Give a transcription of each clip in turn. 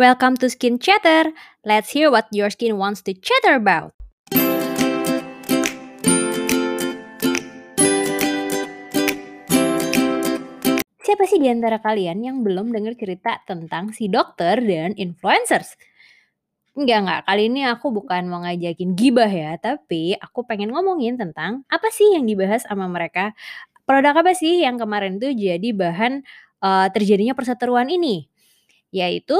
Welcome to Skin Chatter. Let's hear what your skin wants to chatter about. Siapa sih di antara kalian yang belum dengar cerita tentang si dokter dan influencers? Enggak, enggak. Kali ini aku bukan mau ngajakin gibah ya, tapi aku pengen ngomongin tentang apa sih yang dibahas sama mereka. Produk apa sih yang kemarin tuh jadi bahan uh, terjadinya perseteruan ini? Yaitu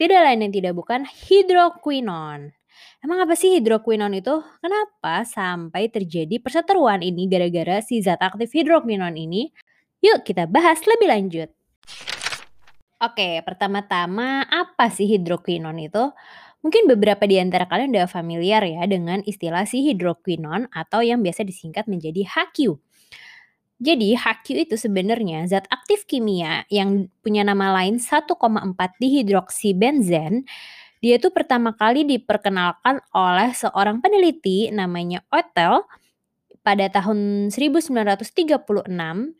tidak lain dan tidak bukan hidroquinone. Emang apa sih hidroquinone itu? Kenapa sampai terjadi perseteruan ini gara-gara si zat aktif hidroquinone ini? Yuk kita bahas lebih lanjut. Oke, pertama-tama apa sih hidroquinone itu? Mungkin beberapa di antara kalian udah familiar ya dengan istilah si hidroquinone atau yang biasa disingkat menjadi HQ. Jadi HQ itu sebenarnya zat aktif kimia yang punya nama lain 1,4 dihidroksibenzen. Dia itu pertama kali diperkenalkan oleh seorang peneliti namanya Otel pada tahun 1936.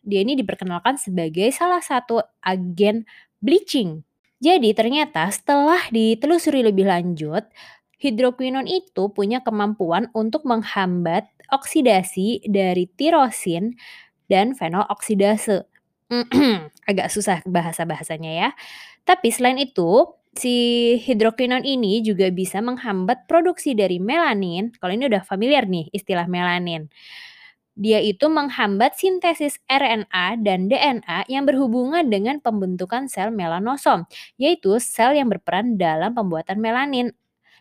Dia ini diperkenalkan sebagai salah satu agen bleaching. Jadi ternyata setelah ditelusuri lebih lanjut, hidroquinone itu punya kemampuan untuk menghambat oksidasi dari tirosin dan fenol oksidase. Agak susah bahasa-bahasanya ya. Tapi selain itu, si hidrokinon ini juga bisa menghambat produksi dari melanin. Kalau ini udah familiar nih istilah melanin. Dia itu menghambat sintesis RNA dan DNA yang berhubungan dengan pembentukan sel melanosom, yaitu sel yang berperan dalam pembuatan melanin.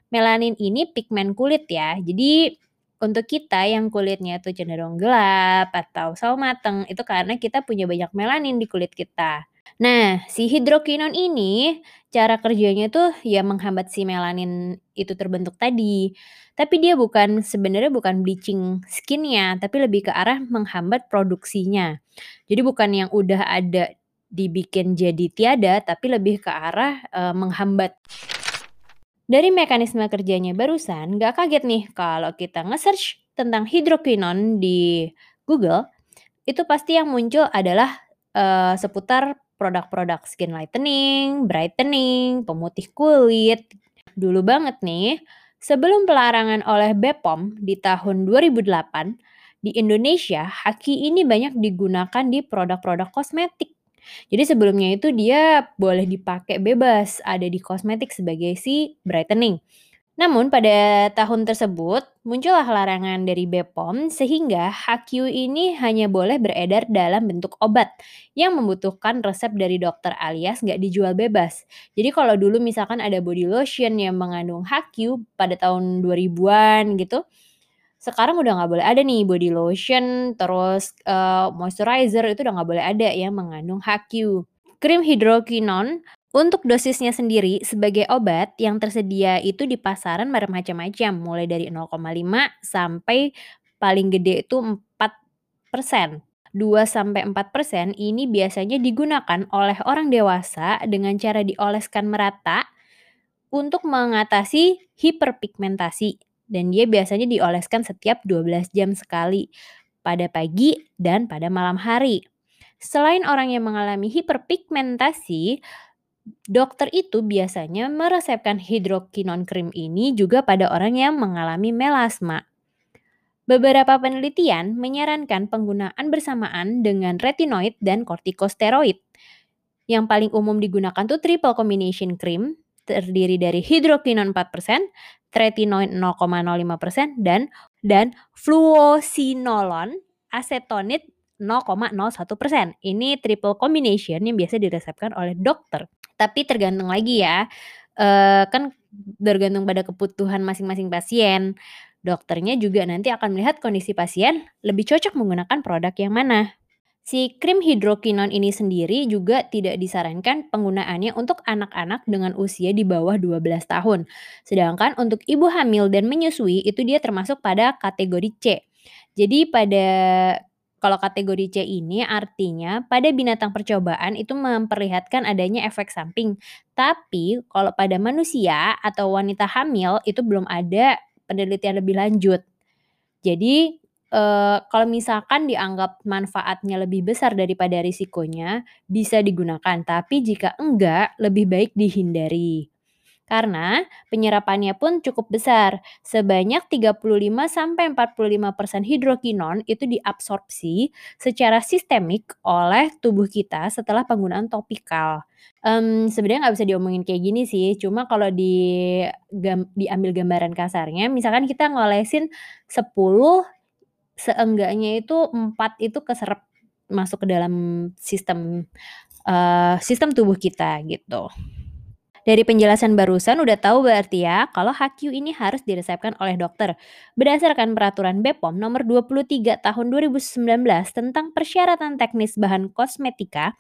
Melanin ini pigmen kulit ya. Jadi untuk kita yang kulitnya tuh cenderung gelap atau sawo mateng, itu karena kita punya banyak melanin di kulit kita. Nah, si hidrokinon ini cara kerjanya tuh ya menghambat si melanin itu terbentuk tadi. Tapi dia bukan sebenarnya bukan bleaching skinnya, tapi lebih ke arah menghambat produksinya. Jadi bukan yang udah ada dibikin jadi tiada, tapi lebih ke arah uh, menghambat. Dari mekanisme kerjanya barusan, nggak kaget nih kalau kita nge-search tentang hidroquinone di Google, itu pasti yang muncul adalah uh, seputar produk-produk skin lightening, brightening, pemutih kulit. Dulu banget nih, sebelum pelarangan oleh BPOM di tahun 2008, di Indonesia, haki ini banyak digunakan di produk-produk kosmetik jadi sebelumnya itu dia boleh dipakai bebas, ada di kosmetik sebagai si brightening. Namun pada tahun tersebut muncullah larangan dari BPOM sehingga HQ ini hanya boleh beredar dalam bentuk obat yang membutuhkan resep dari dokter alias nggak dijual bebas. Jadi kalau dulu misalkan ada body lotion yang mengandung HQ pada tahun 2000-an gitu, sekarang udah nggak boleh ada nih body lotion, terus, uh, moisturizer itu udah nggak boleh ada yang mengandung HQ. Krim hidroquinone untuk dosisnya sendiri sebagai obat yang tersedia itu di pasaran bermacam-macam, mulai dari 0,5 sampai paling gede itu 4%. 2 sampai 4% ini biasanya digunakan oleh orang dewasa dengan cara dioleskan merata untuk mengatasi hiperpigmentasi dan dia biasanya dioleskan setiap 12 jam sekali pada pagi dan pada malam hari. Selain orang yang mengalami hiperpigmentasi, dokter itu biasanya meresepkan hidrokinon krim ini juga pada orang yang mengalami melasma. Beberapa penelitian menyarankan penggunaan bersamaan dengan retinoid dan kortikosteroid. Yang paling umum digunakan tuh triple combination cream terdiri dari hidrokinon 4%, tretinoin 0,05% dan dan fluosinolon asetonit 0,01%. Ini triple combination yang biasa diresepkan oleh dokter. Tapi tergantung lagi ya. Uh, kan bergantung pada kebutuhan masing-masing pasien. Dokternya juga nanti akan melihat kondisi pasien lebih cocok menggunakan produk yang mana. Si krim hidrokinon ini sendiri juga tidak disarankan penggunaannya untuk anak-anak dengan usia di bawah 12 tahun. Sedangkan untuk ibu hamil dan menyusui itu dia termasuk pada kategori C. Jadi pada kalau kategori C ini artinya pada binatang percobaan itu memperlihatkan adanya efek samping. Tapi kalau pada manusia atau wanita hamil itu belum ada penelitian lebih lanjut. Jadi uh, kalau misalkan dianggap manfaatnya lebih besar daripada risikonya, bisa digunakan, tapi jika enggak, lebih baik dihindari. Karena penyerapannya pun cukup besar, sebanyak 35-45% hidrokinon itu diabsorpsi secara sistemik oleh tubuh kita setelah penggunaan topikal. Mmm, sebenarnya nggak bisa diomongin kayak gini sih, cuma kalau di diambil gambaran kasarnya, misalkan kita ngolesin 10, seenggaknya itu 4 itu keserap masuk ke dalam sistem, eee, sistem tubuh kita, gitu. Dari penjelasan barusan udah tahu berarti ya, kalau HQ ini harus diresepkan oleh dokter. Berdasarkan peraturan BPOM nomor 23 tahun 2019 tentang persyaratan teknis bahan kosmetika,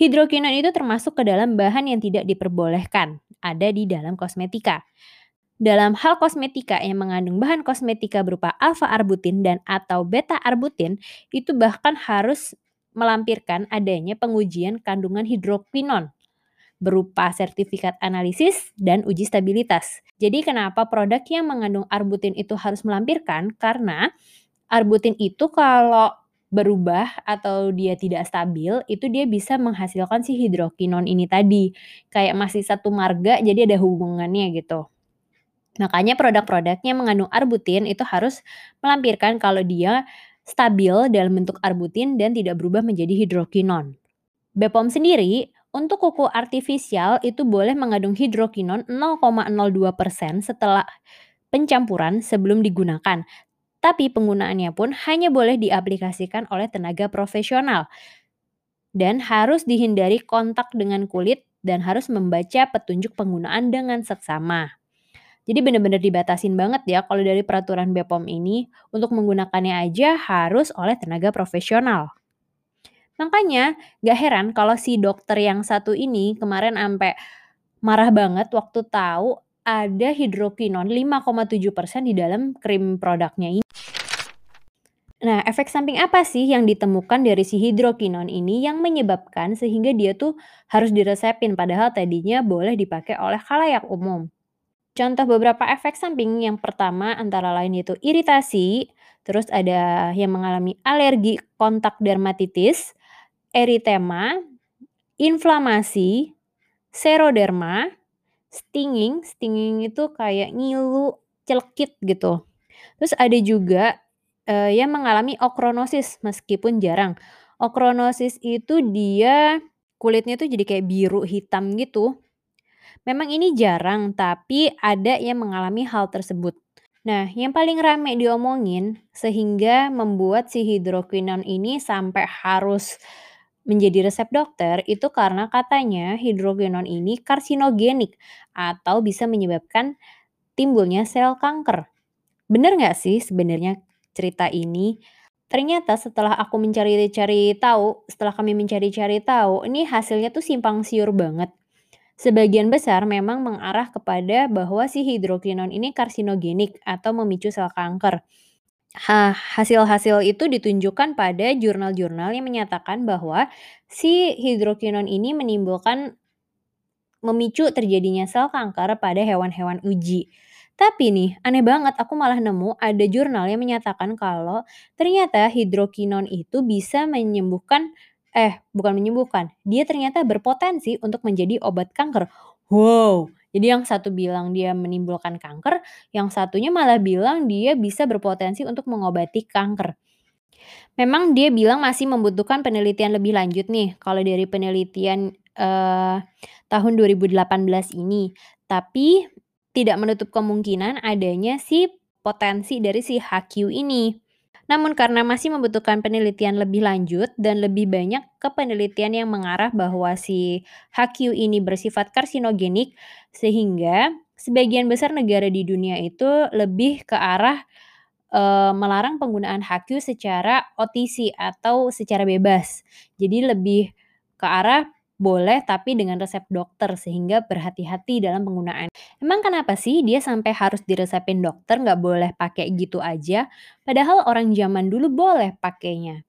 hidrokinon itu termasuk ke dalam bahan yang tidak diperbolehkan ada di dalam kosmetika. Dalam hal kosmetika yang mengandung bahan kosmetika berupa alfa-arbutin dan atau beta-arbutin, itu bahkan harus melampirkan adanya pengujian kandungan hidrokinon berupa sertifikat analisis dan uji stabilitas. Jadi kenapa produk yang mengandung arbutin itu harus melampirkan? Karena arbutin itu kalau berubah atau dia tidak stabil, itu dia bisa menghasilkan si hidrokinon ini tadi. Kayak masih satu marga jadi ada hubungannya gitu. Makanya produk-produk yang mengandung arbutin itu harus melampirkan kalau dia stabil dalam bentuk arbutin dan tidak berubah menjadi hidrokinon. BPOM sendiri untuk kuku artifisial itu boleh mengandung hidrokinon 0,02% setelah pencampuran sebelum digunakan. Tapi penggunaannya pun hanya boleh diaplikasikan oleh tenaga profesional. Dan harus dihindari kontak dengan kulit dan harus membaca petunjuk penggunaan dengan seksama. Jadi benar-benar dibatasin banget ya kalau dari peraturan BPOM ini untuk menggunakannya aja harus oleh tenaga profesional. Makanya gak heran kalau si dokter yang satu ini kemarin ampe marah banget waktu tahu ada hidrokinon 5,7% di dalam krim produknya ini. Nah, efek samping apa sih yang ditemukan dari si hidrokinon ini yang menyebabkan sehingga dia tuh harus diresepin padahal tadinya boleh dipakai oleh khalayak umum? Contoh beberapa efek samping yang pertama antara lain yaitu iritasi, terus ada yang mengalami alergi kontak dermatitis, eritema, inflamasi, seroderma, stinging, stinging itu kayak ngilu, celekit gitu. Terus ada juga, eee, yang mengalami ochronosis meskipun jarang. Ochronosis itu dia kulitnya tuh jadi kayak biru hitam gitu. Memang ini jarang, tapi ada yang mengalami hal tersebut. Nah, yang paling rame diomongin sehingga membuat si hidrokinon ini sampai harus menjadi resep dokter itu karena katanya hidrokinon ini karsinogenik atau bisa menyebabkan timbulnya sel kanker. Bener nggak sih sebenarnya cerita ini? Ternyata setelah aku mencari-cari tahu, setelah kami mencari-cari tahu, ini hasilnya tuh simpang siur banget. Sebagian besar memang mengarah kepada bahwa si hidrokinon ini karsinogenik atau memicu sel kanker. Ha hasil-hasil itu ditunjukkan pada jurnal-jurnal yang menyatakan bahwa si hidrokinon ini menimbulkan memicu terjadinya sel kanker pada hewan-hewan uji. Tapi nih, aneh banget aku malah nemu ada jurnal yang menyatakan kalau ternyata hidrokinon itu bisa menyembuhkan Eh, bukan menyembuhkan, dia ternyata berpotensi untuk menjadi obat kanker. Wow! Jadi yang satu bilang dia menimbulkan kanker, yang satunya malah bilang dia bisa berpotensi untuk mengobati kanker. Memang dia bilang masih membutuhkan penelitian lebih lanjut nih kalau dari penelitian, eee, tahun 2018 ini. Tapi tidak menutup kemungkinan adanya si potensi dari si HQ ini. Namun karena masih membutuhkan penelitian lebih lanjut dan lebih banyak ke penelitian yang mengarah bahwa si HQ ini bersifat karsinogenik, sehingga sebagian besar negara di dunia itu lebih ke arah, eee, melarang penggunaan HQ secara OTC atau secara bebas. Jadi lebih ke arah boleh tapi dengan resep dokter sehingga berhati-hati dalam penggunaan. Emang kenapa sih dia sampai harus diresepin dokter nggak boleh pakai gitu aja? Padahal orang zaman dulu boleh pakainya.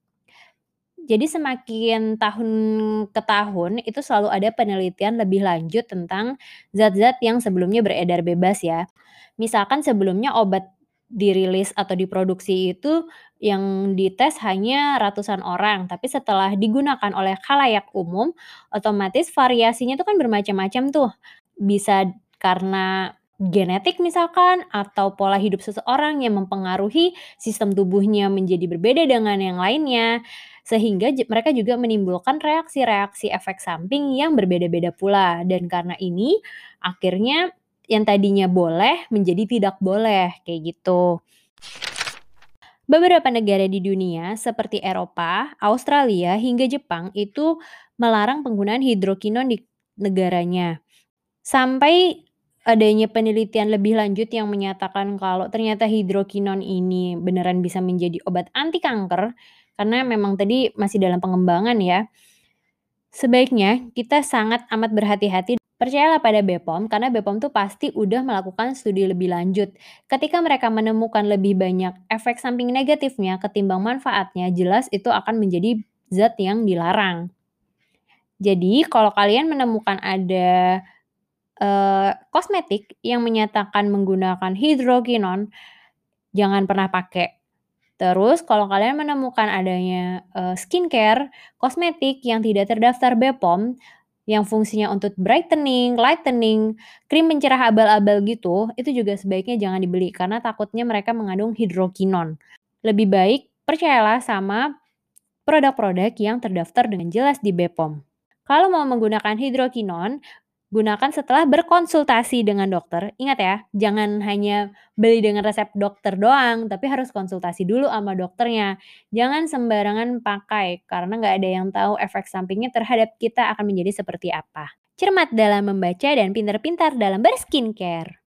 Jadi semakin tahun ke tahun itu selalu ada penelitian lebih lanjut tentang zat-zat yang sebelumnya beredar bebas ya. Misalkan sebelumnya obat dirilis atau diproduksi itu yang dites hanya ratusan orang, tapi setelah digunakan oleh khalayak umum, otomatis variasinya itu kan bermacam-macam tuh. Bisa karena genetik misalkan atau pola hidup seseorang yang mempengaruhi sistem tubuhnya menjadi berbeda dengan yang lainnya, sehingga mereka juga menimbulkan reaksi-reaksi efek samping yang berbeda-beda pula. Dan karena ini akhirnya yang tadinya boleh menjadi tidak boleh, kayak gitu. Beberapa negara di dunia seperti Eropa, Australia, hingga Jepang itu melarang penggunaan hidrokinon di negaranya. Sampai adanya penelitian lebih lanjut yang menyatakan kalau ternyata hidrokinon ini beneran bisa menjadi obat anti kanker, karena memang tadi masih dalam pengembangan ya. Sebaiknya kita sangat amat berhati-hati. Percayalah pada BPOM karena BPOM tuh pasti udah melakukan studi lebih lanjut. Ketika mereka menemukan lebih banyak efek samping negatifnya ketimbang manfaatnya, jelas itu akan menjadi zat yang dilarang. Jadi kalau kalian menemukan ada, eee, kosmetik yang menyatakan menggunakan hidrokinon, jangan pernah pakai. Terus kalau kalian menemukan adanya, eee, skincare, kosmetik yang tidak terdaftar BPOM, yang fungsinya untuk brightening, lightening, krim pencerah abal-abal gitu, itu juga sebaiknya jangan dibeli karena takutnya mereka mengandung hidrokinon. Lebih baik percayalah sama produk-produk yang terdaftar dengan jelas di BPOM. Kalau mau menggunakan hidrokinon, gunakan setelah berkonsultasi dengan dokter. Ingat ya, jangan hanya beli dengan resep dokter doang, tapi harus konsultasi dulu sama dokternya. Jangan sembarangan pakai, karena nggak ada yang tahu efek sampingnya terhadap kita akan menjadi seperti apa. Cermat dalam membaca dan pintar-pintar dalam berskincare.